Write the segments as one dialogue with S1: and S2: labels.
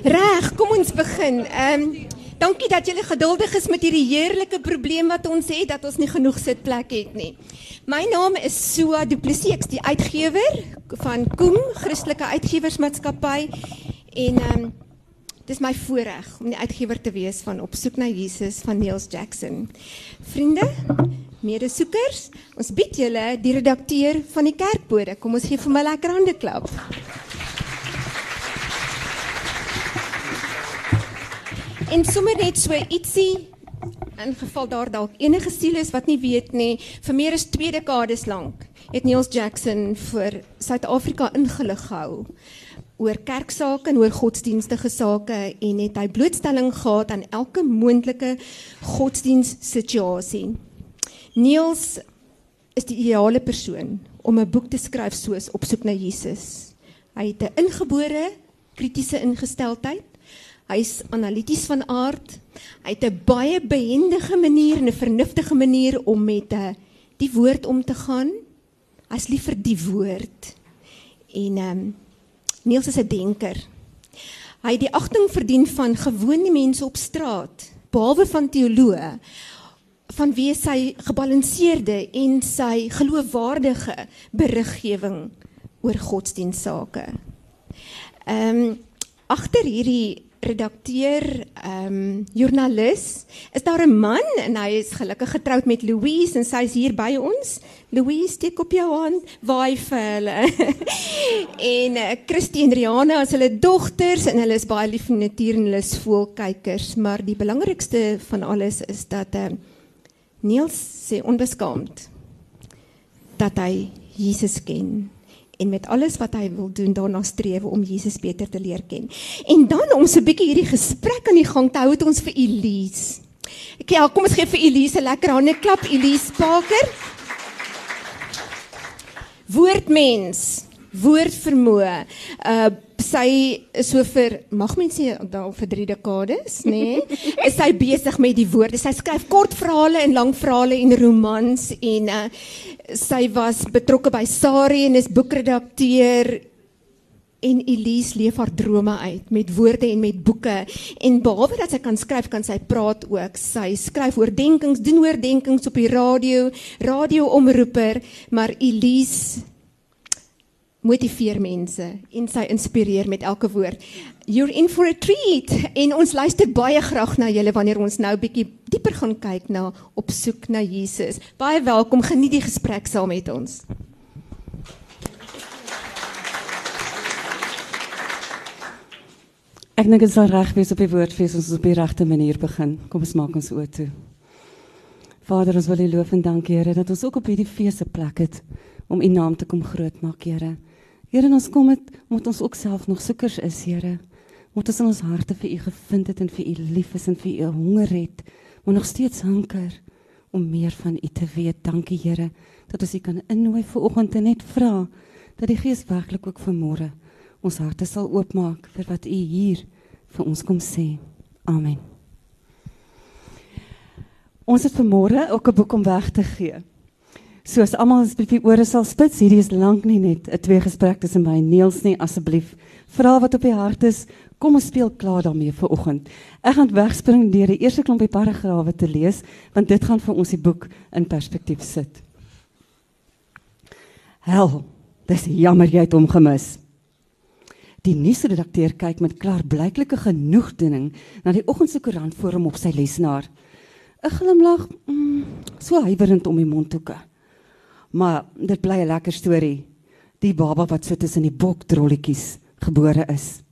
S1: Reg, kom ons begin. Ehm um, dankie dat julle geduldig is met hierdie heerlike probleem wat ons het dat ons nie genoeg sitplek het nie. My naam is Sua Du Plessis, ek is die uitgewer van Koem Christelike Uitgewersmaatskappy en ehm um, dis my voorreg om die uitgewer te wees van Op soek na Jesus van Niels Jackson. Vriende, medesoekers, ons bied julle die redakteur van die kerkbode. Kom ons gee vir my lekker hande klap. En sommer net so ietsie in geval daar dalk enige siel is wat nie weet nie, vir meer as 2 dekades lank het Niels Jackson vir Suid-Afrika ingelig gehou oor kerksake en oor godsdienstige sake en het hy blootstelling gehad aan elke moontlike godsdienstsituasie. Niels is die ideale persoon om 'n boek te skryf soos Op soek na Jesus. Hy het 'n ingebore kritiese ingesteldheid Hy's analities van aard. Hy het 'n baie behendige manier en 'n vernuftige manier om met 'n uh, die woord om te gaan. Hy's lief vir die woord. En ehm um, Niels is 'n denker. Hy het die agting verdien van gewone mense op straat, behalwe van teoloë van wie sy gebalanseerde en sy geloofwaardige beriggewing oor godsdienstsake. Ehm um, agter hierdie redakteur, ehm um, joernalis. Is daar 'n man en hy is gelukkig getroud met Louise en sy is hier by ons. Louise, steek op jou hand, waai vir hulle. en uh, Christie en Rihanna as hulle dogters en hulle is baie lief vir natuur en hulle is voelkykers, maar die belangrikste van alles is dat ehm uh, Niels sê onbeskaamd dat hy Jesus ken en met alles wat hy wil doen daarna streef om Jesus beter te leer ken. En dan om so 'n bietjie hierdie gesprek aan die gang te hou het ons vir Elise. Ek ja, kom ons gee vir Elise 'n lekker hande klap Elise Parker. Woordmens, woordvermoë. Uh sy is so vir mag mens sê dan vir 3 dekades, nê? Nee, is sy besig met die woorde. Sy skryf kort verhale en lang verhale en romans en uh sy was betrokke by Sari en is boekredakteur en Elise leef haar drome uit met woorde en met boeke en behalwe dat sy kan skryf kan sy praat ook sy skryf oordenkings doen oordenkings op die radio radioomroeper maar Elise motiveer mense en sy inspireer met elke woord. You're in for a treat en ons luister baie graag na julle wanneer ons nou bietjie dieper gaan kyk na op soek na Jesus. Baie welkom, geniet die gesprek saam met ons.
S2: Ek dink dit sal reg wees op die woordfees ons op die regte manier begin. Kom ons maak ons oë toe. Vader, ons wil U loof en dank Here dat ons ook op hierdie fees 'n plek het om U naam te kom groot maak, Here. Here, ons kom met omdat ons ook self nog soekers is, Here. Omdat ons in ons harte vir U gevind het en vir U lief is en vir U honger het, maar nog steeds hanker om meer van U te weet. Dankie, Here, dat ons U kan innooi vir oggend en net vra dat die Gees werklik ook vanmôre ons harte sal oopmaak vir wat U hier vir ons kom sê. Amen. Ons het vanmôre ook 'n boek om weg te gee. So as almal as die ore sal spits, hierdie is lank nie net 'n twee gesprek tussen my en Niels nie, asseblief. Vra wat op die hart is, kom ons speel klaar daarmee vir oggend. Ek gaan wegspring deur die eerste klompie paragrawe te lees, want dit gaan vir ons die boek in perspektief sit. Hel, dis jammer jy het hom gemis. Die nuusredakteur kyk met klaarblyklike genoegdoening na die oggend se koerant voor hom op sy lesenaar. 'n Glimlag, mm, so huiwerend om die mondhoeke. Maar dit bly 'n lekker storie. Die baba wat so tussen die bokdrolletjies gebore is.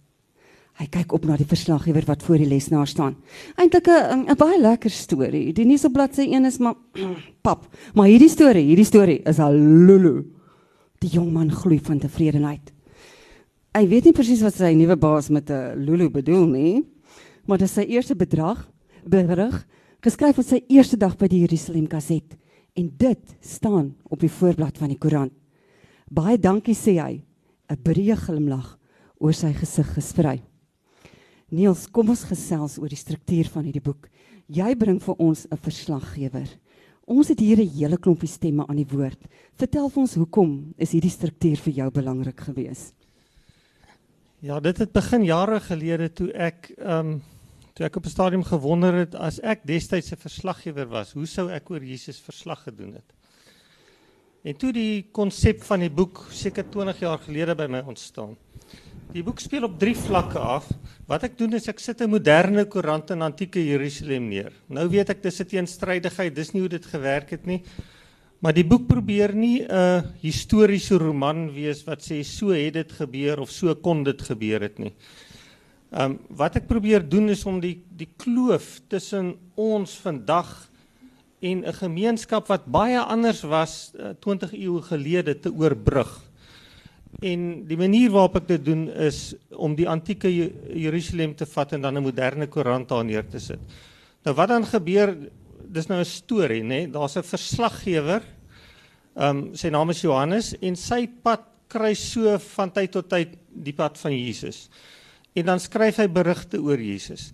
S2: Hy kyk op na die verslaggewer wat voor die lesenaar staan. Eintlik 'n baie lekker storie. Die nuus op bladsy 1 is maar pap, maar hierdie storie, hierdie storie is al lulu. Die jong man gloei van tevredenheid. Hy weet nie presies wat sy nuwe baas met 'n lulu bedoel nie, maar dit is sy eerste bedrag berig geskryf op sy eerste dag by die Jerusalem Gazette en dit staan op die voorblad van die koerant. Baie dankie sê hy, 'n breë glimlag oor sy gesig gesprei. Niels, kom ons gesels oor die struktuur van hierdie boek. Jy bring vir ons 'n verslaggewer. Ons het hier 'n hele klompie stemme aan die woord. Vertel vir ons hoekom is hierdie struktuur vir jou belangrik geweest?
S3: Ja, dit het begin jare gelede toe ek ehm um, toe ek op 'n stadium gewonder het as ek destyds 'n verslaggewer was, hoe sou ek oor Jesus verslag gedoen het? En toe die konsep van die boek seker 20 jaar gelede by my ontstaan. Die boek speel op drie vlakke af. Wat ek doen is ek sit 'n moderne koerant in antieke Jerusalem neer. Nou weet ek dis 'n teenstrydigheid, dis nie hoe dit gewerk het nie. Maar die boek probeer nie 'n historiese roman wees wat sê so het dit gebeur of so kon dit gebeur het nie. Ehm um, wat ek probeer doen is om die die kloof tussen ons vandag en 'n gemeenskap wat baie anders was uh, 20 eeue gelede te oorbrug. En die manier waarop ek dit doen is om die antieke Jerusalem te vat en dan 'n moderne koerant daar neer te sit. Nou wat dan gebeur dis nou 'n storie? Nee? Daar's 'n verslaggewer. Ehm um, sy naam is Johannes en sy pad kruis so van tyd tot tyd die pad van Jesus. En dan skryf hy berigte oor Jesus.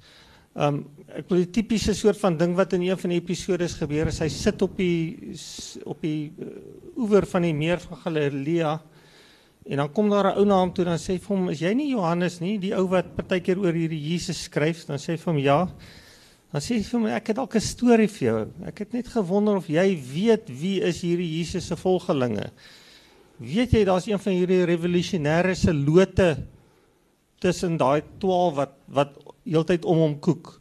S3: Um, ek wil 'n tipiese soort van ding wat in een van die episodes gebeur is hy sit op die op die uh, oewer van die meer van Galilea en dan kom daar 'n ou na hom toe en dan sê vir hom is jy nie Johannes nie die ou wat partykeer oor hierdie Jesus skryf dan sê hy vir hom ja Dan sê hy vir my ek het dalk 'n storie vir jou. Ek het net gewonder of jy weet wie is hierdie Jesus se volgelinge. Weet jy daar's een van hierdie revolusionêre se lote tussen daai 12 wat wat heeltyd om hom koek.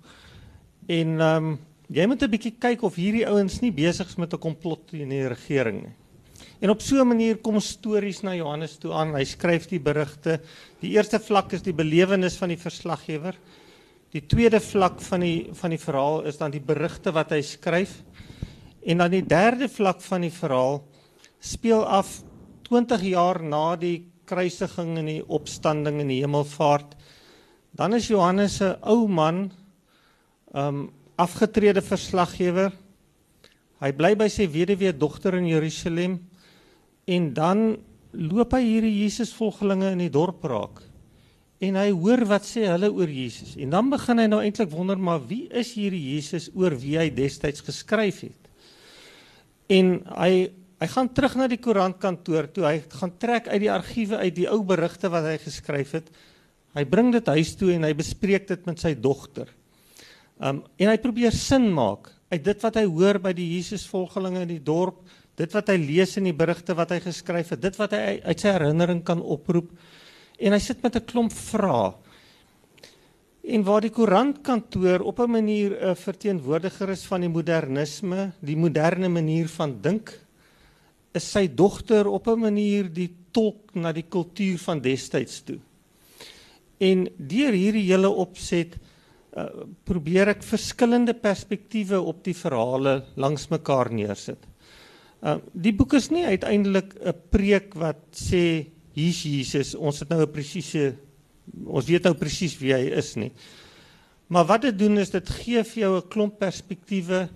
S3: En ehm um, jy moet 'n bietjie kyk of hierdie ouens nie besig is met 'n komplot teen die regering nie. En op so 'n manier kom stories na Johannes toe aan. Hy skryf die berigte. Die eerste vlak is die belewenis van die verslaggewer. Die tweede vlak van die van die verhaal is dan die berigte wat hy skryf. En dan die derde vlak van die verhaal speel af 20 jaar na die kruisiging en die opstanding en die hemelvaart. Dan is Johannes 'n ou man, um afgetrede verslaggewer. Hy bly by sy weduwee dogter in Jerusalem en dan loop hy hierdie Jesusvolgelinge in die dorp raak en hy hoor wat sê hulle oor Jesus. En dan begin hy nou eintlik wonder maar wie is hierdie Jesus oor wie hy destyds geskryf het. En hy hy gaan terug na die koerantkantoor toe hy gaan trek uit die argiewe uit die ou berigte wat hy geskryf het. Hy bring dit huis toe en hy bespreek dit met sy dogter. Um en hy probeer sin maak uit dit wat hy hoor by die Jesusvolgelinge in die dorp, dit wat hy lees in die berigte wat hy geskryf het, dit wat hy uit sy herinnering kan oproep en hy sit met 'n klomp vrae. En waar die koerantkantoor op 'n manier 'n verteenwoordiger is van die modernisme, die moderne manier van dink, is sy dogter op 'n manier die tolk na die kultuur van destyds toe. En deur hierdie hele opset uh, probeer ek verskillende perspektiewe op die verhale langs mekaar neersit. Uh, die boek is nie uiteindelik 'n preek wat sê hier's Jesus, ons het nou 'n presiese ons weet nou presies wie hy is nie. Maar wat dit doen is dit gee vir jou 'n klomp perspektiewe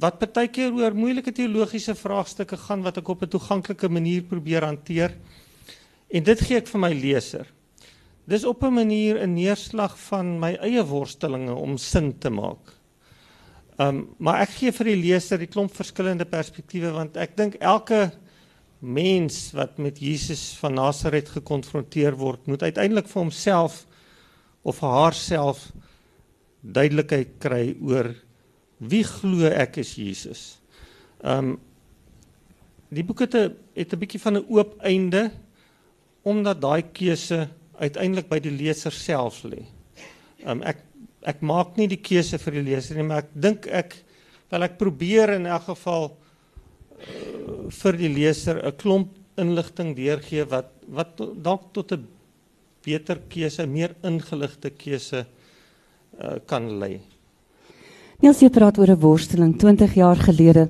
S3: wat partykeer oor moeilike teologiese vraagstukke gaan wat ek op 'n toeganklike manier probeer hanteer. En dit gee ek vir my leser. Dis op 'n manier 'n neerslag van my eie worstelinge om sin te maak. Um maar ek gee vir die leser die klomp verskillende perspektiewe want ek dink elke mens wat met Jesus van Nasaret gekonfronteer word, moet uiteindelik vir homself of vir haarself duidelikheid kry oor wie glo ek is Jesus. Um die boek het 'n het 'n bietjie van 'n oop einde omdat daai keuse uiteindelik by die leser self lê. Um ek ek maak nie die keuse vir die leser nie, maar ek dink ek wel ek probeer in elk geval vir die leser 'n klomp inligting deurgee wat wat dalk tot 'n beter keuse, meer ingeligte keuse uh, kan lei.
S2: Niels jy praat oor 'n worsteling 20 jaar gelede.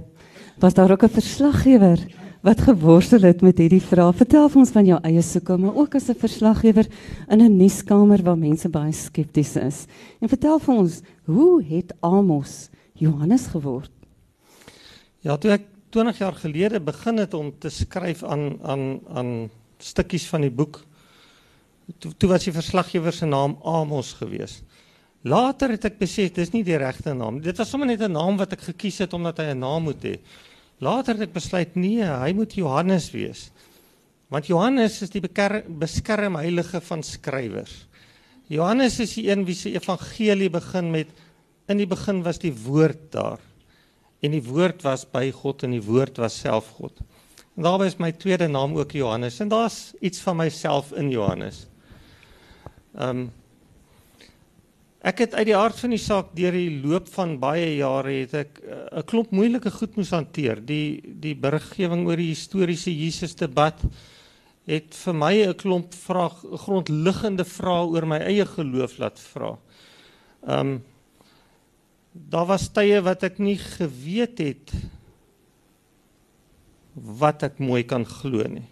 S2: Was daar ook 'n verslaggewer wat geworstel het met hierdie vraag? Vertel vir ons van jou eie soeke, maar ook as 'n verslaggewer in 'n nuuskamer waar mense baie skepties is. En vertel vir ons, hoe het Amos Johannes geword?
S3: Ja, toe ek 20 jaar gelede begin het om te skryf aan aan aan stukkies van die boek. Toe, toe was die verslaggewer se naam Amos geweest. Later het ek besef dis nie die regte naam. Dit was sommer net 'n naam wat ek gekies het omdat hy 'n naam moet hê. Later het ek besluit nee, hy moet Johannes wees. Want Johannes is die beskerm heilige van skrywers. Johannes is die een wie se evangelie begin met in die begin was die woord daar. En die woord was by God en die woord was self God. En daarby is my tweede naam ook Johannes en daar's iets van myself in Johannes. Ehm um, Ek het uit die aard van die saak deur die loop van baie jare het ek eh, 'n uh, klomp moeilike goed moes hanteer. Die die beriggewing oor die historiese Jesus debat het vir my 'n klomp vraag grondliggende vrae oor my eie geloof laat vra. Ehm um, daar was tye wat ek nie geweet het wat ek mooi kan glo nie.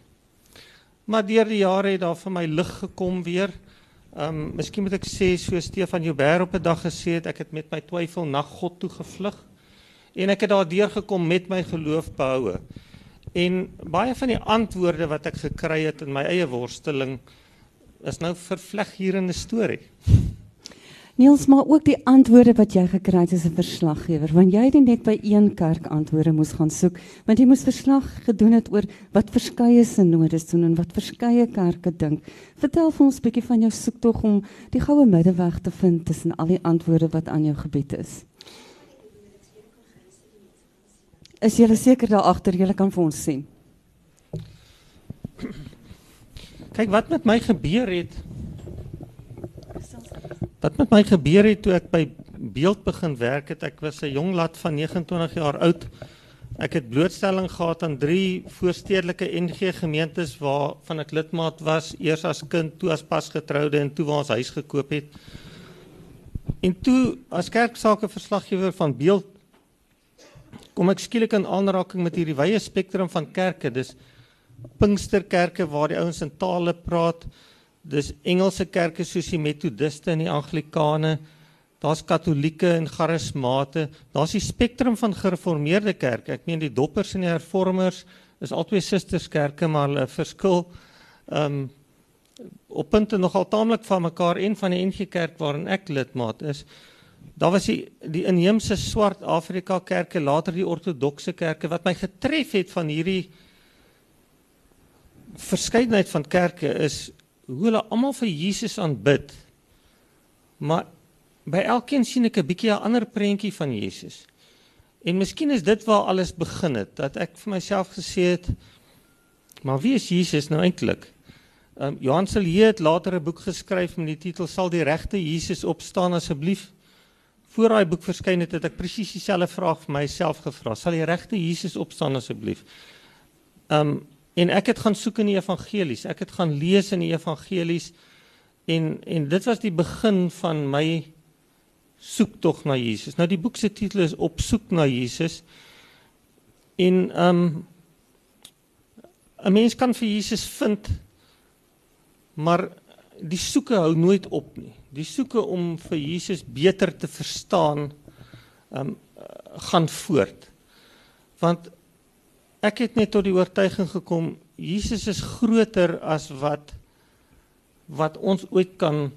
S3: Maar deur die jare het daar vir my lig gekom weer. Ehm um, miskien moet ek sê so Stefan Joubert op 'n dag gesê het ek het met my twyfel na God toe gevlug en ek het daardeur gekom met my geloof behoue. En baie van die antwoorde wat ek gekry het in my eie worsteling is nou vervleg hier in 'n storie.
S2: Niels, maar ook die antwoorde wat jy gekry het as 'n verslaggewer, want jy het net by een kerk antwoorde moes gaan soek, want jy moes verslag gedoen het oor wat verskeie sinodes doen en wat verskeie kerke dink. Vertel vir ons 'n bietjie van jou soektog om die goue middeweg te vind tussen al die antwoorde wat aan jou gebied is. Is jy seker daar agter jy kan vir ons sien?
S3: Kyk wat met my gebeur het Wat met my gebeur het toe ek by beeld begin werk het, ek was 'n jong lad van 29 jaar oud. Ek het blootstelling gehad aan drie voorstedelike NG gemeentes waarvan ek lidmaat was, eers as kind, toe as pasgetroude en toe waar ons huis gekoop het. En toe as kerksake verslaggewer van beeld kom ek skielik in aanraking met hierdie wye spektrum van kerke. Dis Pinksterkerke waar die ouens in tale praat, dis Engelse kerke soos die Methodiste en die Anglikane. Daar's Katolieke en Charismate. Daar's die spektrum van gereformeerde kerke. Ek meen die Doppers en die Hervormers is albei susterskerke maar hulle verskil ehm um, op punte nogal taamlik van mekaar en van die NG Kerk waarin ek lidmaat is. Daar was die die inheemse swart Afrika kerke, later die ortodokse kerke wat my getref het van hierdie verskeidenheid van kerke is hoe hulle almal vir Jesus aanbid. Maar by elkeen sien ek 'n bietjie 'n ander prentjie van Jesus. En miskien is dit waar alles begin het dat ek vir myself gesê het maar wie is Jesus nou eintlik? Ehm um, Johan Silje het later 'n boek geskryf met die titel Sal die regte Jesus opstaan asseblief? Voor daai boek verskyn het, het ek presies dieselfde vraag vir myself gevra. Sal die regte Jesus opstaan asseblief? Ehm um, En ek het gaan soek in die evangelies. Ek het gaan lees in die evangelies en en dit was die begin van my soektog na Jesus. Nou die boek se titel is Op soek na Jesus. En ehm um, 'n mens kan vir Jesus vind maar die soeke hou nooit op nie. Die soeke om vir Jesus beter te verstaan ehm um, gaan voort. Want ek het net tot die oortuiging gekom Jesus is groter as wat wat ons ooit kan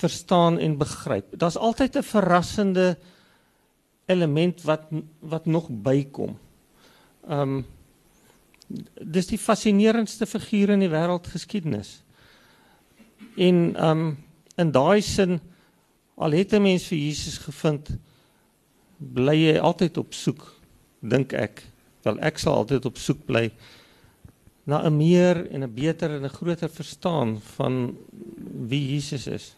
S3: verstaan en begryp. Daar's altyd 'n verrassende element wat wat nog bykom. Ehm um, dis die fascinerendste figuur in die wêreldgeskiedenis. En ehm um, in daai sin al het 'n mens vir Jesus gevind, bly jy altyd op soek, dink ek. Wel ek sal altyd op soek bly na 'n meer en 'n beter en 'n groter verstaan van wie Jesus is.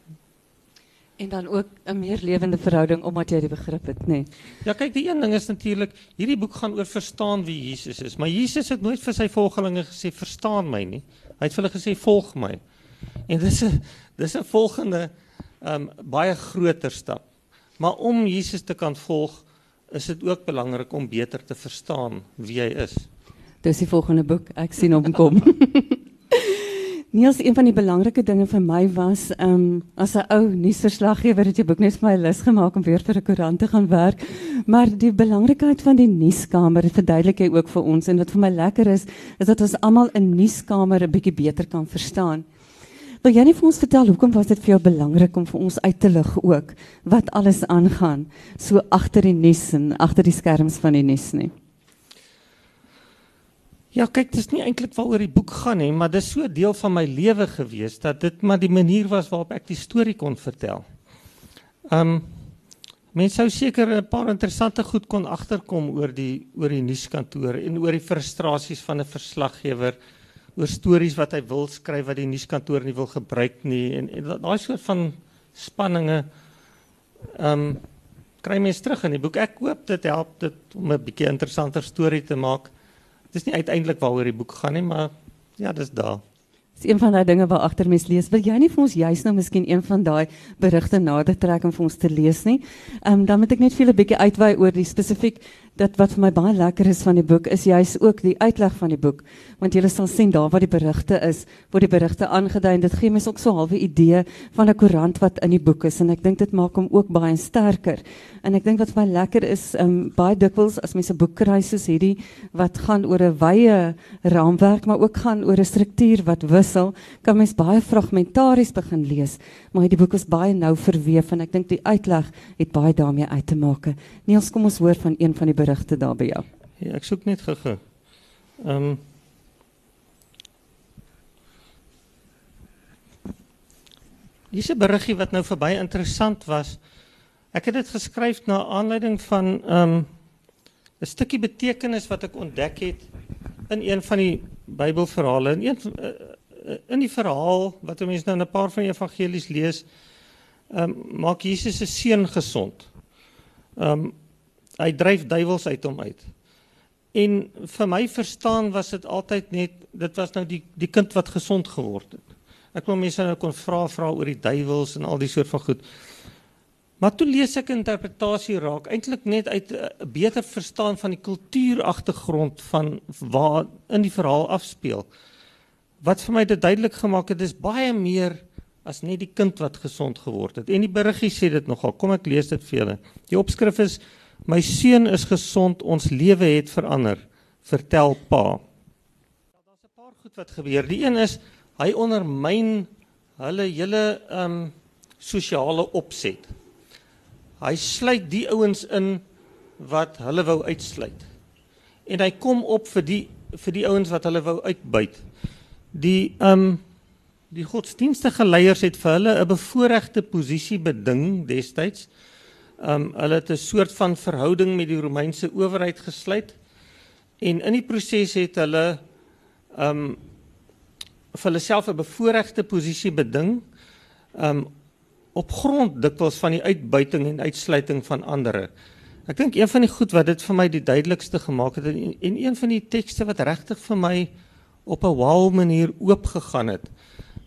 S2: En dan ook 'n meer lewende verhouding omdat jy die begrip het, nê. Nee.
S3: Ja, kyk, die een ding is natuurlik, hierdie boek gaan oor verstaan wie Jesus is, maar Jesus het nooit vir sy volgelinge gesê verstaan my nie. Hy het vir hulle gesê volg my. En dis 'n dis 'n volgende um baie groter stap. Maar om Jesus te kan volg, is dit ook belangrik om beter te verstaan wie hy is.
S2: Dis die volgende boek. Ek sien hom kom. Niels, een van die belangrike dinge vir my was, um, as 'n ou nuusverslaggewer het jy boek net vir my lus gemaak om weer vir 'n koerant te gaan werk. Maar die belangrikheid van die nuuskamer verduidelik jy ook vir ons en wat vir my lekker is, is dat ons almal 'n nuuskamer 'n bietjie beter kan verstaan. Wil jy net vir ons vertel hoekom was dit vir jou belangrik om vir ons uit te lig ook wat alles aangaan so agter die nuus en agter die skerms van die nuus nie?
S3: Ja, kyk, dit is nie eintlik waaroor die boek gaan nie, maar dit is so deel van my lewe gewees dat dit maar die manier was waarop ek die storie kon vertel. Um, mense sou seker 'n paar interessante goed kon agterkom oor die oor die nuuskantoor en oor die frustrasies van 'n verslaggewer oor stories wat hy wil skryf wat die nuuskantoor nie wil gebruik nie en, en daai soort van spanninge ehm um, kry mense terug in die boek. Ek hoop dit help dit om 'n bietjie interessanter storie te maak. Dit is nie uiteindelik waaroor die boek gaan nie, maar ja, dis daar.
S2: Dis een van daai dinge waar agter mens lees. Wil jy nie vir ons juis nou miskien een van daai berigte nader trek om vir ons te lees nie? Ehm um, dan moet ek net vir 'n bietjie uitwy oor die spesifiek dat wat vir my baie lekker is van die boek is juis ook die uitleg van die boek. Want jy sal sien daar waar die berigte is word die berigte aangedui en dit gee mens ook so 'n halwe idee van 'n koerant wat in die boek is. En ek dink dit maak hom ook baie sterker. En ek dink wat vir my lekker is um, baie dikwels as mense 'n boek kry soos hierdie wat gaan oor 'n wye raamwerk maar ook gaan oor 'n struktuur wat wissel kan mens baie fragmentaries begin lees. Maar die boek is baie nou verweef en ek dink die uitleg het baie daarmee uit te maak Niels kom ons hoor van een van die berigte daar by jou.
S3: Ja, ek soek net gou-gou. Ehm um, Dis 'n beriggie wat nou verby interessant was. Ek het dit geskryf na aanleiding van ehm um, 'n stukkie betekenis wat ek ontdek het in een van die Bybelverhale. In een uh, in die verhaal wat mense nou in 'n paar van die evangelies lees, um, maak Jesus se seun gesond. Um, hy dryf duiwels uit hom uit. En vir my verstaan was dit altyd net dit was nou die die kind wat gesond geword het. Ek wou mense nou kon vra vra oor die duiwels en al die soort van goed. Maar toe lees ek interpretasie raak eintlik net uit 'n beter verstaan van die kultuuragtergrond van waar in die verhaal afspeel. Wat vir my dit duidelik gemaak het is baie meer as net die kind wat gesond geword het. En die beriggie sê dit nogal. Kom ek lees dit vir julle. Die opskrif is My seun is gesond, ons lewe het verander, vertel pa. Daar's 'n paar goed wat gebeur. Die een is hy ondermyn hulle hele ehm um, sosiale opset. Hy sluit die ouens in wat hulle wou uitsluit. En hy kom op vir die vir die ouens wat hulle wou uitbuit. Die ehm um, die godsdienstige leiers het vir hulle 'n bevoordeelde posisie beding destyds. Um hulle het 'n soort van verhouding met die Romeinse owerheid gesluit en in die proses het hulle um vir hulle self 'n bevoordeelde posisie beding um op grond dikwels van die uitbuiting en uitsluiting van ander. Ek dink een van die goed wat dit vir my die duidelikste gemaak het en, en een van die tekste wat regtig vir my op 'n wow manier oopgegaan het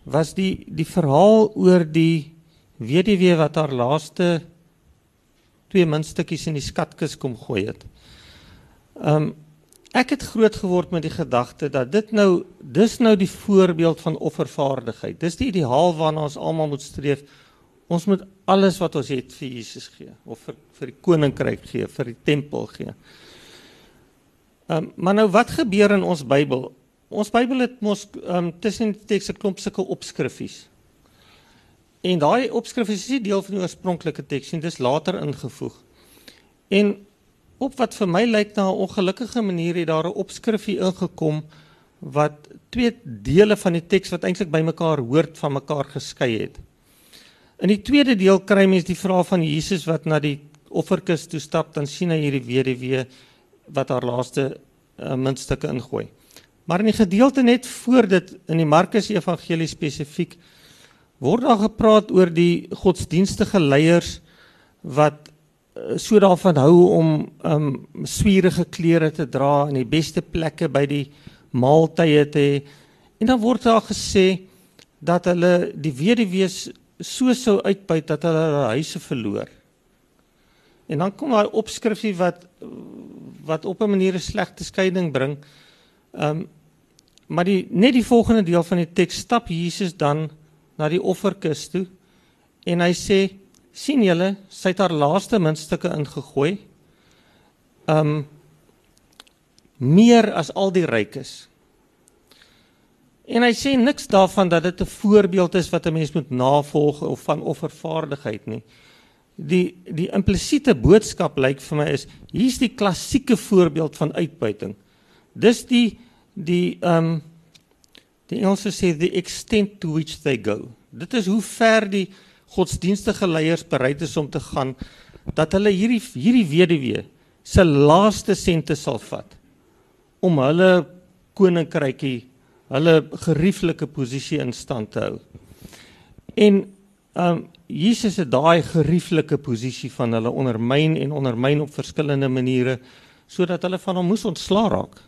S3: was die die verhaal oor die weduwee wat haar laaste twee muntstukkies in die skatkis kom gooi het. Um ek het groot geword met die gedagte dat dit nou dis nou die voorbeeld van offervaardigheid. Dis die ideaal waarna ons almal moet streef. Ons moet alles wat ons het vir Jesus gee of vir vir die koninkryk gee, vir die tempel gee. Um maar nou wat gebeur in ons Bybel? Ons Bybel het mos um tussen die tekste klomp sulke opskrifies. En daai opskrif is nie deel van die oorspronklike teks nie, dis later ingevoeg. En op wat vir my lyk na 'n ongelukkige manier het daar 'n opskrifie ingekom wat twee dele van die teks wat eintlik bymekaar hoort van mekaar geskei het. In die tweede deel kry mens die verhaal van Jesus wat na die offerkis toe stap, dan sien hy hierdie weduwee wat haar laaste uh, muntstukke ingooi. Maar in die gedeelte net voor dit in die Markus Evangelie spesifiek word daar gepraat oor die godsdienstige leiers wat uh, so daarvan hou om um swierige klere te dra en die beste plekke by die maaltye te hê. En dan word daar gesê dat hulle die weduwees so sou uitbuit dat hulle hulle huise verloor. En dan kom daai opskrifie wat wat op 'n manier 'n slegte skeiding bring. Um maar die net die volgende deel van die teks stap Jesus dan na die offerkis toe en hy sê sien julle sy het haar laaste muntstukke ingegooi. Um meer as al die rykes. En hy sê niks daarvan dat dit 'n voorbeeld is wat 'n mens moet navolg of van offervaardigheid nie. Die die implisiete boodskap lyk vir my is hier's die klassieke voorbeeld van uitbuiting. Dis die die um, die Engelse sê the extent to which they go. Dit is hoe ver die godsdienstige leiers bereid is om te gaan dat hulle hierdie hierdie weduwee se laaste sente sal vat om hulle koninkrykie, hulle gerieflike posisie in stand te hou. En ehm um, Jesus het daai gerieflike posisie van hulle ondermyn en ondermyn op verskillende maniere sodat hulle van hom moes ontslaa raak.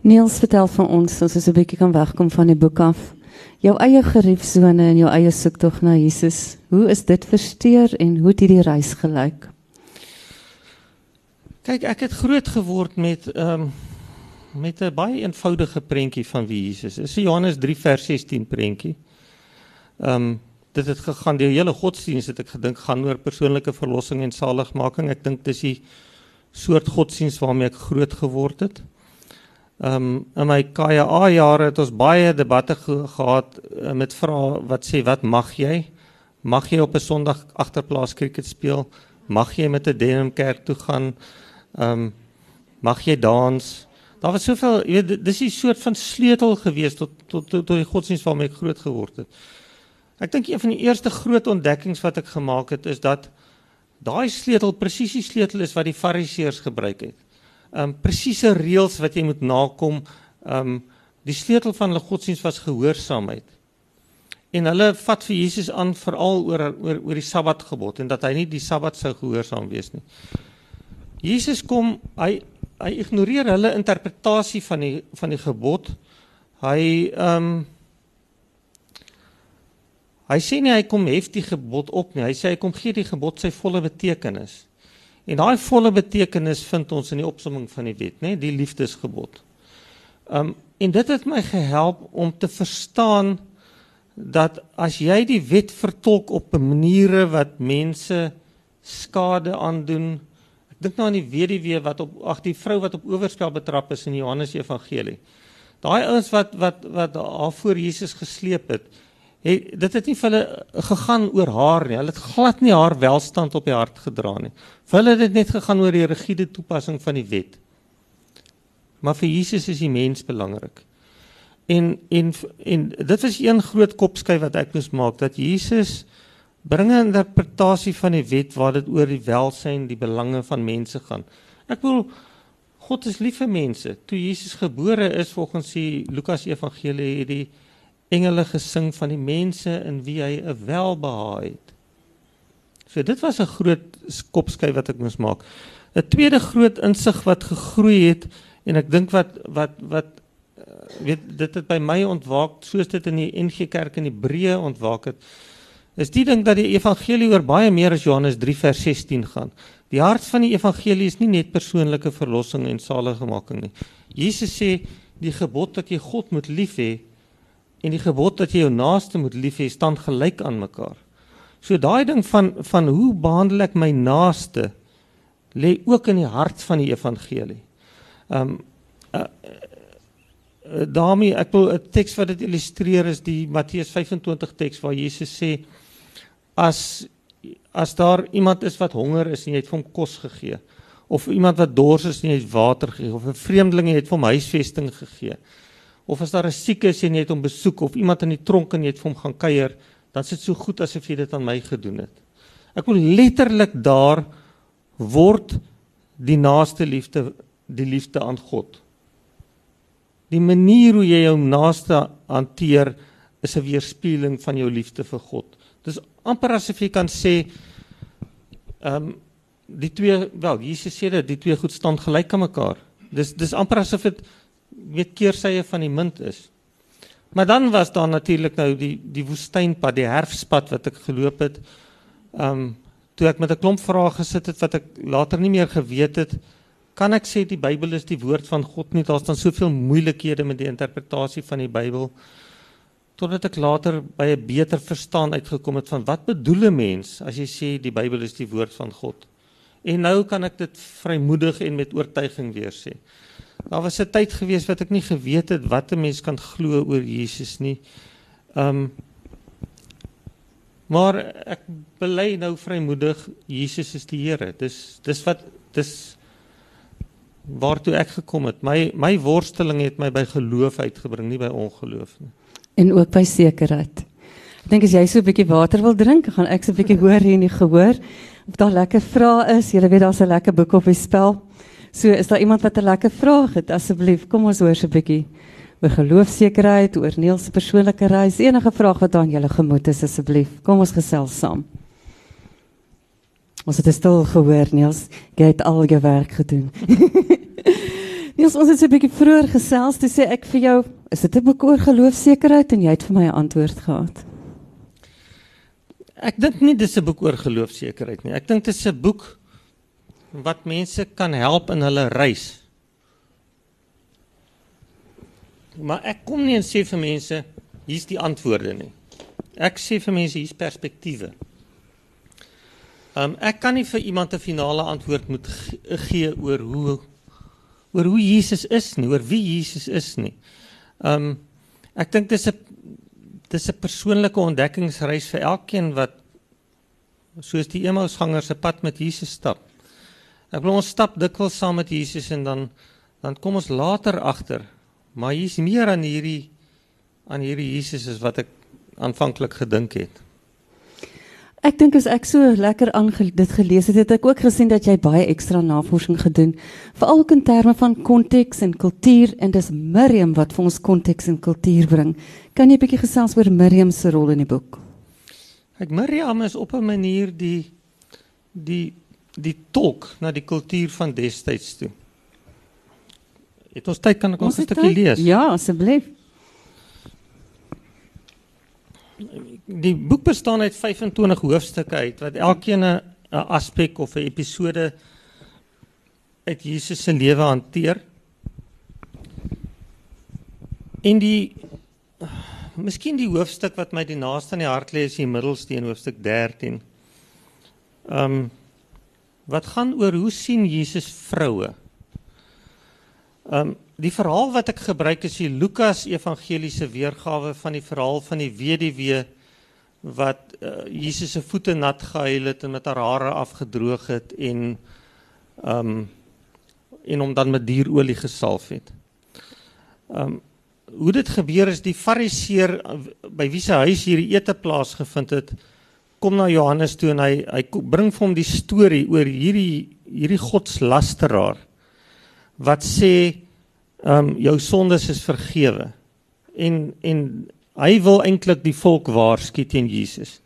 S2: Niels vertel van ons, ons is 'n bietjie kan wegkom van die boek af. Jou eie geriefsone en jou eie soektog na Jesus. Hoe is dit versteur en hoe het hierdie reis gelyk?
S3: Kyk, ek het groot geword met ehm um, met 'n baie eenvoudige prentjie van wie Jesus is. Johannes 3 vers 16 prentjie. Ehm um, dit het gegaan die hele godsdienst het ek gedink gaan oor persoonlike verlossing en saligmaking. Ek dink dis die soort godsdienst waarmee ek groot geword het. Ehm um, in my KA jare het ons baie debatte ge gehad uh, met vrae wat sê wat mag jy? Mag jy op 'n Sondag agterplaas cricket speel? Mag jy met 'n denim kerk toe gaan? Ehm um, mag jy dans? Daar was soveel, jy weet, dis 'n soort van sleutel gewees tot tot tot, tot die godsdienst waarmee ek groot geword het. Ek dink een van die eerste groot ontdekkings wat ek gemaak het is dat daai sleutel presies die sleutel is wat die fariseërs gebruik het um presiese reëls wat jy moet nakom. Um die sleutel van hulle godsdienst was gehoorsaamheid. En hulle vat vir Jesus aan veral oor oor oor die Sabbatgebod en dat hy nie die Sabbat sou gehoorsaam wees nie. Jesus kom, hy hy ignoreer hulle interpretasie van die van die gebod. Hy um hy sê nie hy kom hef die gebod op nie. Hy sê hy kom gee die gebod sy volle betekenis. En daai volle betekenis vind ons in die opsomming van die wet, né, die liefdesgebod. Um en dit het my gehelp om te verstaan dat as jy die wet vertolk op 'n maniere wat mense skade aandoen. Ek dink nou aan die weduwee wat op ag die vrou wat op oorspel betrap is in Johannes Evangelie. Daai ouens wat wat wat haar voor Jesus gesleep het, het dit het nie vir hulle gegaan oor haar nie. Hulle het glad nie haar welstand op die hart gedra nie. Vir hulle het dit net gegaan oor die rigiede toepassing van die wet. Maar vir Jesus is die mens belangrik. En en en dit is een groot kopskyf wat ek moes maak dat Jesus bring 'n interpretasie van die wet waar dit oor die welsyn, die belange van mense gaan. Ek wil God is lief vir mense. Toe Jesus gebore is volgens die Lukas Evangelie het die engele gesing van die mense in wie hy 'n welbehae het. So dit was 'n groot kopskyf wat ek moes maak. 'n Tweede groot insig wat gegroei het en ek dink wat wat wat eh, weet dit het by my ontwaak soos dit in die NG Kerk in Hebreë ontwaak het is die ding dat die evangelie oor baie meer as Johannes 3 vers 16 gaan. Die hart van die evangelie is nie net persoonlike verlossing en saligmaking nie. Jesus sê die gebod dat jy God moet lief hê en die gebod dat jy jou naaste moet lief hê staan gelyk aan mekaar. So daai ding van van hoe behandel ek my naaste lê ook in die hart van die evangelie. Um uh, uh, daarmee ek wil 'n teks wat dit illustreer is die Matteus 25 teks waar Jesus sê as as daar iemand is wat honger is en jy het hom kos gegee of iemand wat dors is en jy het water gegee of 'n vreemdeling en jy het hom huisvesting gegee of as daar 'n siek is en jy het hom besoek of iemand in die tronk en jy het vir hom gaan kuier, dan is dit so goed asof jy dit aan my gedoen het. Ek wil letterlik daar word die naaste liefde die liefde aan God. Die manier hoe jy jou naaste hanteer is 'n weerspieëling van jou liefde vir God. Dis amper asof jy kan sê ehm um, die twee wel Jesus sê dat die twee goed staan gelyk aan mekaar. Dis dis amper asof dit weet keersye van die munt is. Maar dan was daar natuurlik nou die die woestynpad, die herfspad wat ek geloop het. Um toe ek met 'n klomp vrae gesit het wat ek later nie meer geweet het, kan ek sê die Bybel is die woord van God nie. Daar's dan soveel moeilikhede met die interpretasie van die Bybel totdat ek later by 'n beter verstaan uitgekom het van wat bedoel 'n mens as jy sê die Bybel is die woord van God. En nou kan ek dit vrymoedig en met oortuiging weer sê. Daar was 'n tyd gewees wat ek nie geweet het wat 'n mens kan glo oor Jesus nie. Um Maar ek bely nou vrymoedig Jesus is die Here. Dis dis wat dis waartoe ek gekom het. My my worsteling het my by geloof uitgebring, nie by ongeloof nie.
S2: En ook by sekerheid. Ek dink as jy so 'n bietjie water wil drink, gaan ek so 'n bietjie hoor hier in die gehoor. Of daar lekker vrae is. Jy weet daar's 'n lekker boek op die spel. So is daar iemand wat 'n lekker vraag het? Asseblief, kom ons hoor so 'n bietjie oor geloofsekerheid, oor Niels se persoonlike reis. Enige vraag wat aan julle gemoed is asseblief. Kom ons gesels saam. Ons het stil gehoor, Niels. Jy het al jou werk gedoen. Niels, ons het so 'n bietjie vroeër gesels, toe sê ek vir jou, is dit 'n boek oor geloofsekerheid en jy het vir my 'n antwoord gehad.
S3: Ek dink nie dis 'n boek oor geloofsekerheid nie. Ek dink dit is 'n boek wat mense kan help in hulle reis. Maar ek kom nie en sê vir mense hier's die antwoorde nie. Ek sê vir mense hier's perspektiewe. Um ek kan nie vir iemand 'n finale antwoord moet gee oor hoe oor hoe Jesus is nie, oor wie Jesus is nie. Um ek dink dis 'n dis 'n persoonlike ontdekkingsreis vir elkeen wat soos die Emmausganger se pad met Jesus stap. Ek wil ons stap dikwels saam met Jesus en dan dan kom ons later agter, maar hier's meer aan hierdie aan hierdie Jesus as wat ek aanvanklik gedink het.
S2: Ek dink as ek so lekker aan dit gelees het, het ek ook gesien dat jy baie ekstra navorsing gedoen, veral in terme van konteks en kultuur en dis Miriam wat vir ons konteks en kultuur bring. Kan jy 'n bietjie gesels oor Miriam se rol in die boek?
S3: Ek Miriam is op 'n manier die die die tolk na die kultuur van destyds toe. Het ons tyd kan ek ons 'n stukkie lees?
S2: Ja, asseblief.
S3: die boek bestaan uit 25 hoofstukke uit wat elkeen 'n aspek of 'n episode uit Jesus se lewe hanteer. En die miskien die hoofstuk wat my die naaste aan die hart lê is die middelsteen hoofstuk 13. Ehm um, wat gaan oor hoe sien Jesus vroue? Ehm um, die verhaal wat ek gebruik is die Lukas evangeliese weergawe van die verhaal van die weduwee wat uh, Jesus se voete nat gehuil het en met haar hare afgedroog het en ehm um, en hom dan met dierolie gesalf het. Ehm um, hoe dit gebeur is die fariseer uh, by wie se huis hierdie ete plaasgevind het kom na Johannes toe en hy hy bring vir hom die storie oor hierdie hierdie godslasteraar wat sê ehm um, jou sondes is vergewe. En en Hy wil eintlik die volk waarsku teen Jesus.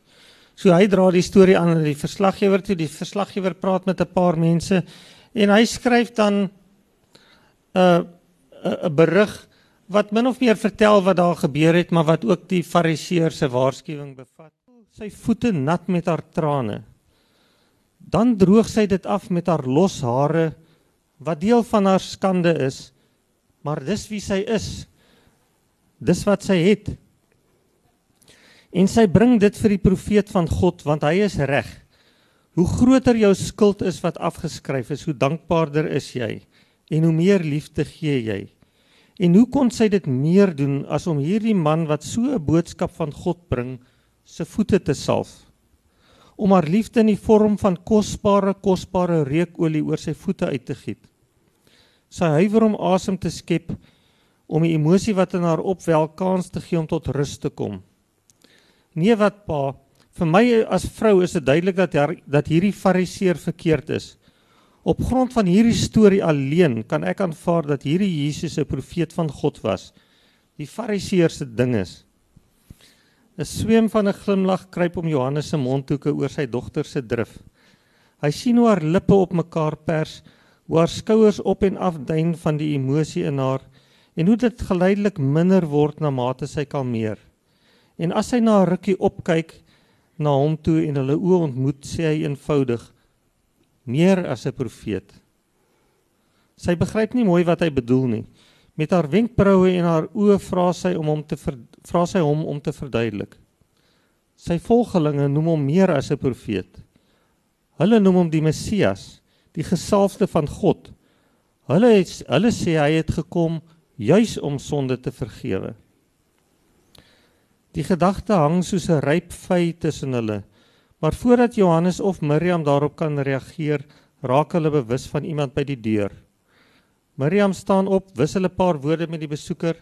S3: So hy dra die storie aan aan die verslaggewer toe. Die verslaggewer praat met 'n paar mense en hy skryf dan 'n uh, 'n uh, berig wat min of meer vertel wat daar gebeur het, maar wat ook die fariseer se waarskuwing bevat. Sy voete nat met haar trane. Dan droog sy dit af met haar los hare wat deel van haar skande is. Maar dis wie sy is. Dis wat sy het. En sy bring dit vir die profeet van God want hy is reg. Hoe groter jou skuld is wat afgeskryf is, hoe dankbaarder is jy en hoe meer liefde gee jy. En hoe kon sy dit meer doen as om hierdie man wat so 'n boodskap van God bring, se voete te salf? Om haar liefde in die vorm van kosbare kosbare reukolie oor sy voete uit te giet. Sy huiwer om asem te skep om die emosie wat in haar opwel kans te gee om tot rus te kom. Nee wat pa, vir my as vrou is dit duidelik dat her, dat hierdie fariseer verkeerd is. Op grond van hierdie storie alleen kan ek aanvaar dat hierdie Jesus 'n profeet van God was. Die fariseer se ding is 'n sweem van 'n glimlag kruip om Johannes se mondhoeke oor sy dogter se drif. Hy sien hoe haar lippe op mekaar pers, hoe haar skouers op en af duin van die emosie in haar en hoe dit geleidelik minder word na mate sy kalmeer. En as hy na 'n rukkie opkyk na hom toe en hulle oë ontmoet, sê hy eenvoudig: "Meer as 'n profeet." Sy begryp nie mooi wat hy bedoel nie. Met haar wenkbroue en haar oë vra sy om hom te vra sy hom om te verduidelik. Sy volgelinge noem hom meer as 'n profeet. Hulle noem hom die Messias, die gesalfde van God. Hulle het, hulle sê hy het gekom juis om sonde te vergewe. Die gedagte hang soos 'n ryp vy tussen hulle. Maar voordat Johannes of Miriam daarop kan reageer, raak hulle bewus van iemand by die deur. Miriam staan op, wissel 'n paar woorde met die besoeker,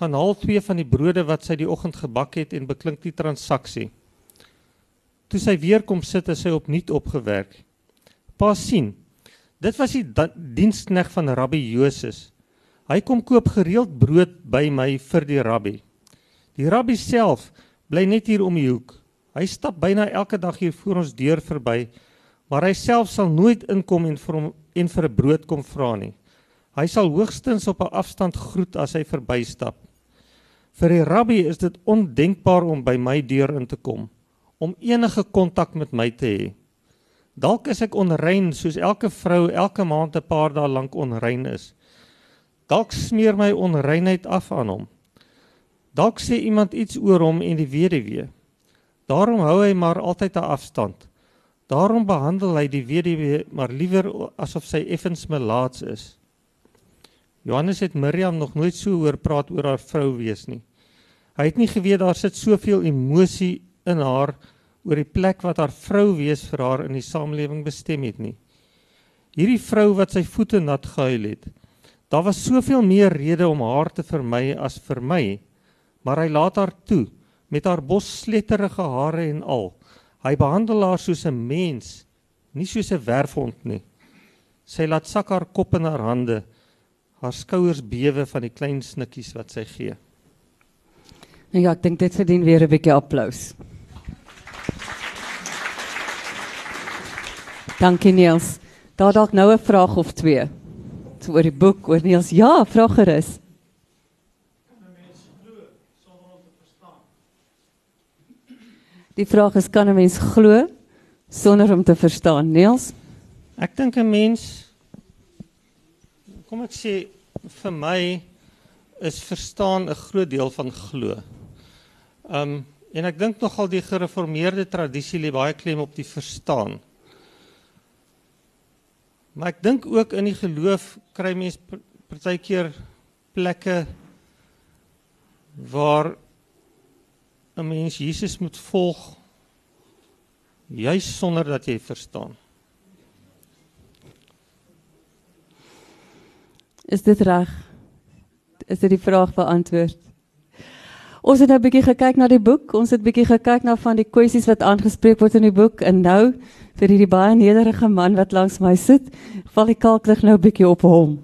S3: gaan haal twee van die brode wat sy die oggend gebak het en beklink die transaksie. Toe sy weer kom sit, is sy opnuut opgewerk. Pa sien. Dit was die dienskneg van Rabbi Joses. Hy kom koop gereeld brood by my vir die rabbi. Die rabbi self bly net hier om die hoek. Hy stap byna elke dag hier voor ons deur verby, maar hy self sal nooit inkom en vir hom en vir 'n brood kom vra nie. Hy sal hoogstens op 'n afstand groet as hy verbystap. Vir die rabbi is dit ondenkbaar om by my deur in te kom, om enige kontak met my te hê. Dalk is ek onrein soos elke vrou elke maand 'n paar dae lank onrein is. Dalk smeer my onreinheid af aan hom. Dalk sê iemand iets oor hom en die weduwee. Daarom hou hy maar altyd 'n afstand. Daarom behandel hy die weduwee maar liewer asof sy effens melaats is. Johannes het Miriam nog nooit so hoor praat oor haar vrou wees nie. Hy het nie geweet daar sit soveel emosie in haar oor die plek wat haar vrou wees vir haar in die samelewing bestem het nie. Hierdie vrou wat sy voete nat gehuil het. Daar was soveel meer redes om haar te vermy as vir my, maar hy laat haar toe met haar bossletterige hare en al. Hy behandel haar soos 'n mens, nie soos 'n werfhond nie. Sy laat sak haar kop in haar hande, haar skouers bewe van die klein snikkies wat sy gee.
S2: Ja, ek dink dit verdien weer 'n bietjie applous. Dankie Niels. Daar dalk nou 'n vraag of twee oor die boek oor Niels. Ja, vra gerus. Die vraag is kan 'n mens glo sonder om te verstaan, Niels?
S3: Ek dink 'n mens kom ek sê vir my is verstaan 'n groot deel van glo. Um en ek dink nogal die gereformeerde tradisie lê baie klem op die verstaan. Maar ek dink ook in die geloof kry mense partykeer plekke waar 'n mens Jesus moet volg juis sonder dat jy verstaan.
S2: Is dit reg? Is dit die vraag beantwoord? Ons het nou 'n bietjie gekyk na die boek. Ons het bietjie gekyk na van die kwessies wat aangespreek word in die boek en nou vir hierdie baie nederige man wat langs my sit, val die kalklig nou 'n bietjie op hom.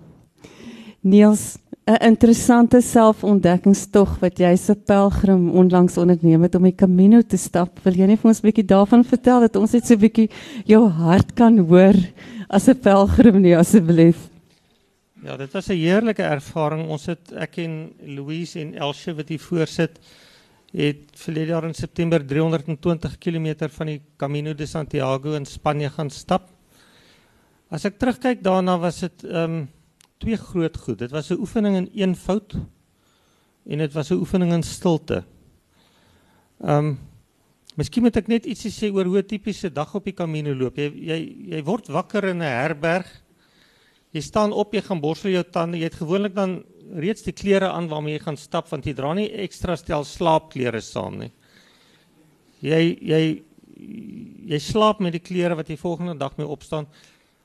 S2: Niels, 'n interessante selfontdekkingstog wat jy se pelgrim onlangs onderneem het om die Camino te stap. Wil jy net vir ons 'n bietjie daarvan vertel dat ons net so 'n bietjie jou hart kan hoor as 'n pelgrim nie asseblief?
S3: Ja, dit was 'n heerlike ervaring. Ons het ek en Louise en Elsje wat hier voorsit het verlede jaar in September 320 km van die Camino de Santiago in Spanje gaan stap. As ek terugkyk daarna was dit ehm um, twee groot goed. Dit was 'n oefening in eenvoud en dit was 'n oefening in stilte. Ehm um, Miskien moet ek net ietsie sê oor hoe tipiese dag op die Camino loop. Jy jy jy word wakker in 'n herberg. Jy staan op, jy gaan borsel jou tande. Jy het gewoonlik dan reeds die klere aan waarmee jy gaan stap want jy dra nie ekstra stel slaapklere saam nie. Jy jy jy slaap met die klere wat jy volgende dag mee opstaan.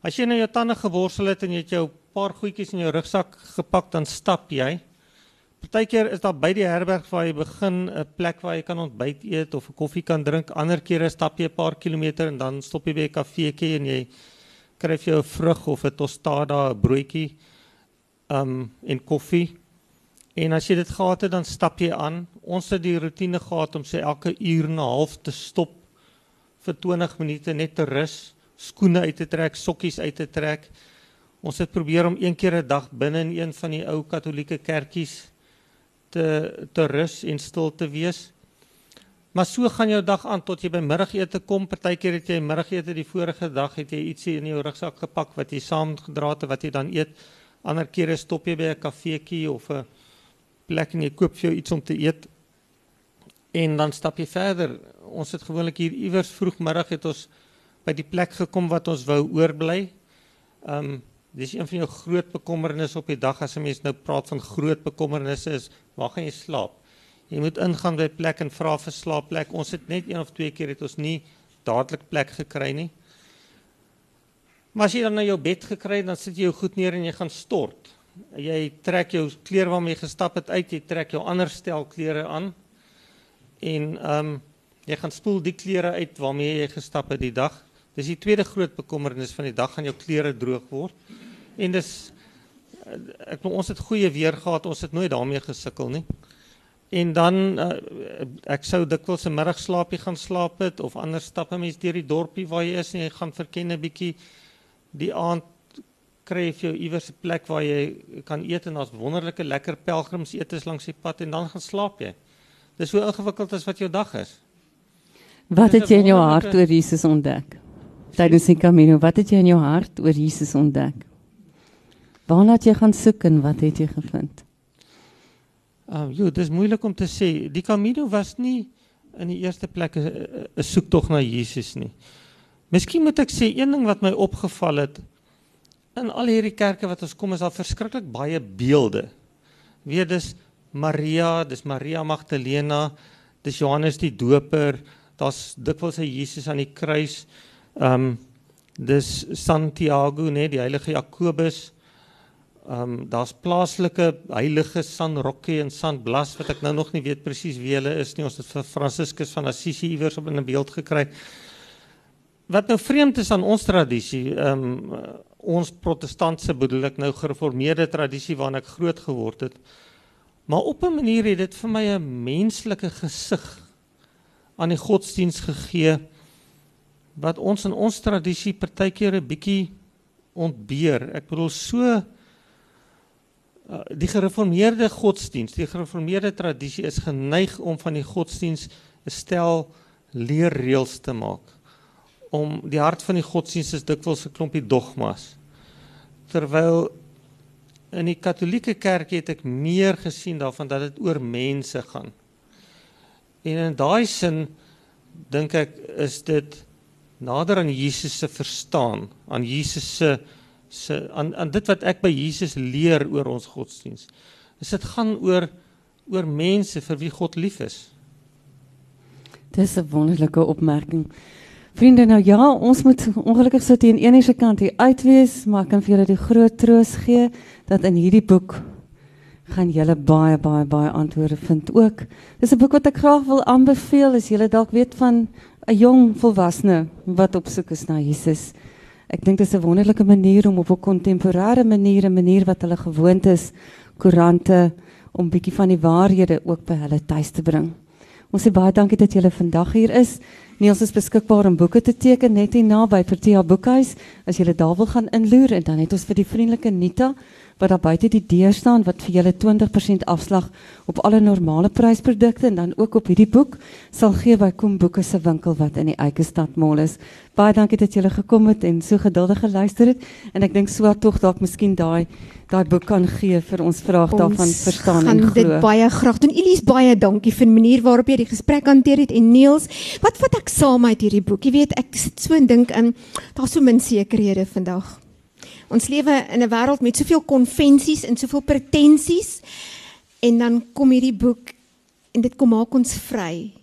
S3: As jy nou jou tande geborsel het en jy het jou paar goedjies in jou rugsak gepak dan stap jy. Partykeer is daar by die herberg waar jy begin 'n plek waar jy kan ontbyt eet of 'n koffie kan drink. Ander kere stap jy 'n paar kilometer en dan stop jy by 'n kafeetjie en jy kry vir jou 'n vrug of 'n tostada, 'n broodjie um en koffie. En as jy dit gehad het, dan stap jy aan. Ons het die rotine gehad om sê elke uur en 'n half te stop vir 20 minute net te rus, skoene uit te trek, sokkies uit te trek. Ons het probeer om een keer 'n dag binne in een van die ou Katolieke kerkies te te rus en stil te wees. Maar so gaan jou dag aan tot jy by middagete kom. Partykeer het jy middagete die vorige dag het jy ietsie in jou rugsak gepak wat jy saamgedra het wat jy dan eet. Ander kere stop jy by 'n kafeetjie of 'n plek en jy koop vir jou iets om te eet. En dan stap jy verder. Ons het gewoonlik hier iewers vroegmiddag het ons by die plek gekom wat ons wou oorbly. Um, Dis een van jou groot bekommernisse op die dag as 'n mens nou praat van groot bekommernisse is, waar gaan jy slaap? Jy moet ingaan by plek en vra vir slaapplek. Ons het net een of twee keer het ons nie dadelik plek gekry nie. Maar as jy dan na jou bed gekry het, dan sit jy jou goed neer en jy gaan stort. Jy trek jou klere waarmee jy gestap het uit, jy trek jou ander stel klere aan. En ehm um, jy gaan spoel die klere uit waarmee jy gestap het die dag. Dis die tweede groot bekommernis van die dag gaan jou klere droog word. En dis ek nou ons het goeie weer gehad, ons het nooit daarmee gesukkel nie. En dan uh, ek sou dikwels 'n middagslaapie gaan slaap het of anders stap 'n mens deur die dorpie waar jy is en jy gaan verken 'n bietjie die aand kry jy iewers 'n plek waar jy kan eet en daar's wonderlike lekker pelgrimsetes langs die pad en dan gaan slaap jy. Dis so ingewikkeld as wat jou dag is.
S2: Wat het jy in jou hart oor Jesus ontdek? Tydens die Camino, wat het jy in jou hart oor Jesus ontdek? Waarna het jy gaan soek en wat het jy gevind?
S3: Ehm uh, ja, dis moeilik om te sê. Die Camino was nie in die eerste plek 'n soektog na Jesus nie. Miskien moet ek sê een ding wat my opgeval het in al hierdie kerke wat ons kom is daar verskriklik baie beelde. Weet dis Maria, dis Maria Magdalena, dis Johannes die Doper, daar's dikwels 'n Jesus aan die kruis. Ehm um, dis Santiago, nee, die heilige Jakobus. Ehm um, daar's plaaslike heilige San Roque en San Blas wat ek nou nog nie weet presies wie hulle is nie. Ons het vir Franciscus van Assisi iewers op 'n beeld gekry. Wat nou vreemd is aan ons tradisie, ehm um, ons protestantse bedoel ek nou gereformeerde tradisie waarna ek groot geword het. Maar op 'n manier het dit vir my 'n menslike gesig aan die godsdiens gegee wat ons in ons tradisie partykeer 'n bietjie ontbeer. Ek bedoel so die gereformeerde godsdiens, die gereformeerde tradisie is geneig om van die godsdiens 'n stel leerreëls te maak. Om die hart van die godsdiens is dikwels 'n klompie dogmas. Terwyl in die Katolieke Kerk het ek meer gesien daarvan dat dit oor mense gaan. En in daai sin dink ek is dit nader aan Jesus se verstaan, aan Jesus se se aan aan dit wat ek by Jesus leer oor ons godsdiens. Is dit gaan oor oor mense vir wie God lief is.
S2: Dis 'n wonderlike opmerking. Vriende, nou ja, ons moet ongelukkig hier aan een se kant hier uitwees, maar ek kan vir julle die groot troos gee dat in hierdie boek gaan julle baie baie baie antwoorde vind ook. Dis 'n boek wat ek graag wil aanbeveel as julle dalk weet van 'n jong volwassene wat op soek is na Jesus. Ek dink dit is 'n wonderlike manier om op 'n kontemporêre manier, 'n manier wat hulle gewoond is, koerante om bietjie van die waarhede ook by hulle tuis te bring. Ons sê baie dankie dat julle vandag hier is. Niels is beskikbaar om boeke te teken net hier naby Protea Boekhuis as julle daar wil gaan inloer en dan het ons vir die vriendelike Nita wat daar buite die deur staan wat vir julle 20% afslag op alle normale prysprodukte en dan ook op hierdie boek sal gee by Kom Boeke se winkel wat in die Eikestad Mall is. Baie dankie dat julle gekom het en so geduldig geluister het en ek dink swaar tog dalk miskien daai daai boek kan gee vir ons vraag ons daarvan verstaan en glo.
S1: Ons dit baie graag doen. Elise baie dankie vir die manier waarop jy die gesprek hanteer het en Niels, wat vat ek saam uit hierdie boek? Jy weet, ek sit so en dink in daar's so min sekerhede vandag. Ons lewe in 'n wêreld met soveel konvensies en soveel pretensies. En dan kom hierdie boek en dit kom maak ons vry.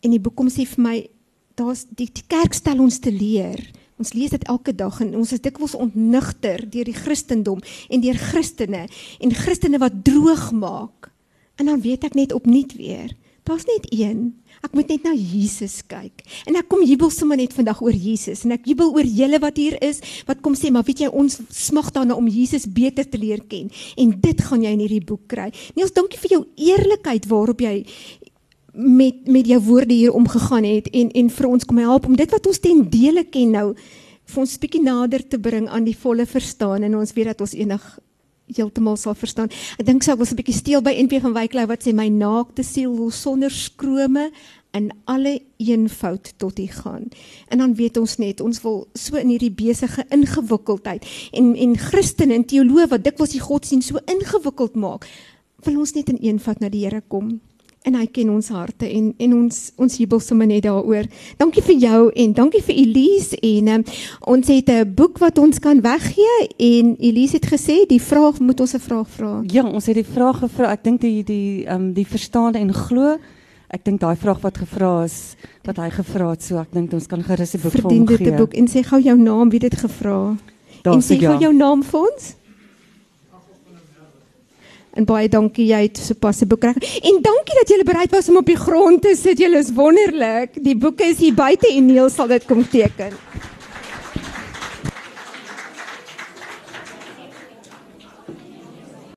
S1: En die boek kom sê vir my daar's die, die kerk stel ons te leer. Ons lees dit elke dag en ons is dikwels ontnigter deur die Christendom en deur Christene en Christene wat droog maak. En dan weet ek net opnuut weer, daar's net een Ek moet net na Jesus kyk. En ek kom jubel sommer net vandag oor Jesus en ek jubel oor julle wat hier is wat kom sê maar weet jy ons smag daarna om Jesus beter te leer ken en dit gaan jy in hierdie boek kry. Niels, dankie vir jou eerlikheid waarop jy met met jou woorde hier omgegaan het en en vir ons kom help om dit wat ons ten dele ken nou vir ons bietjie nader te bring aan die volle verstaan en ons weet dat ons enig heeltemal sal verstaan. Ek dink sou ek was 'n bietjie steel by NP van Wyklou wat sê my naakte siel wil sonder skrome in alle eenvoud tot U gaan. En dan weet ons net, ons wil so in hierdie besige ingewikkeldheid en en Christene en teoloë wat dikwels die godsdienst so ingewikkeld maak, wil ons net in eenvoud na die Here kom en hy ken ons harte en en ons ons jubel sommer net daaroor. Dankie vir jou en dankie vir Elise en um, ons het 'n boek wat ons kan weggee en Elise het gesê die vraag moet ons 'n vraag vra.
S2: Ja, ons het die vraag gevra. Ek dink die die ehm um, die verstaande en glo ek dink daai vraag wat gevra is, wat hy gevra het, so ek dink ons kan gerus 'n boek vir hom
S1: Verdien dit
S2: gee.
S1: 'n boek en sê gou jou naam, wie dit gevra.
S2: Daar
S1: En
S2: sê
S1: sê
S2: ja.
S1: gou jou naam vir ons. En baie dankie jy het sopas 'n boek reg. En dankie dat jy bereid was om op die grond te sit. Jy is wonderlik. Die boeke is hier buite en Neil sal dit kom teken.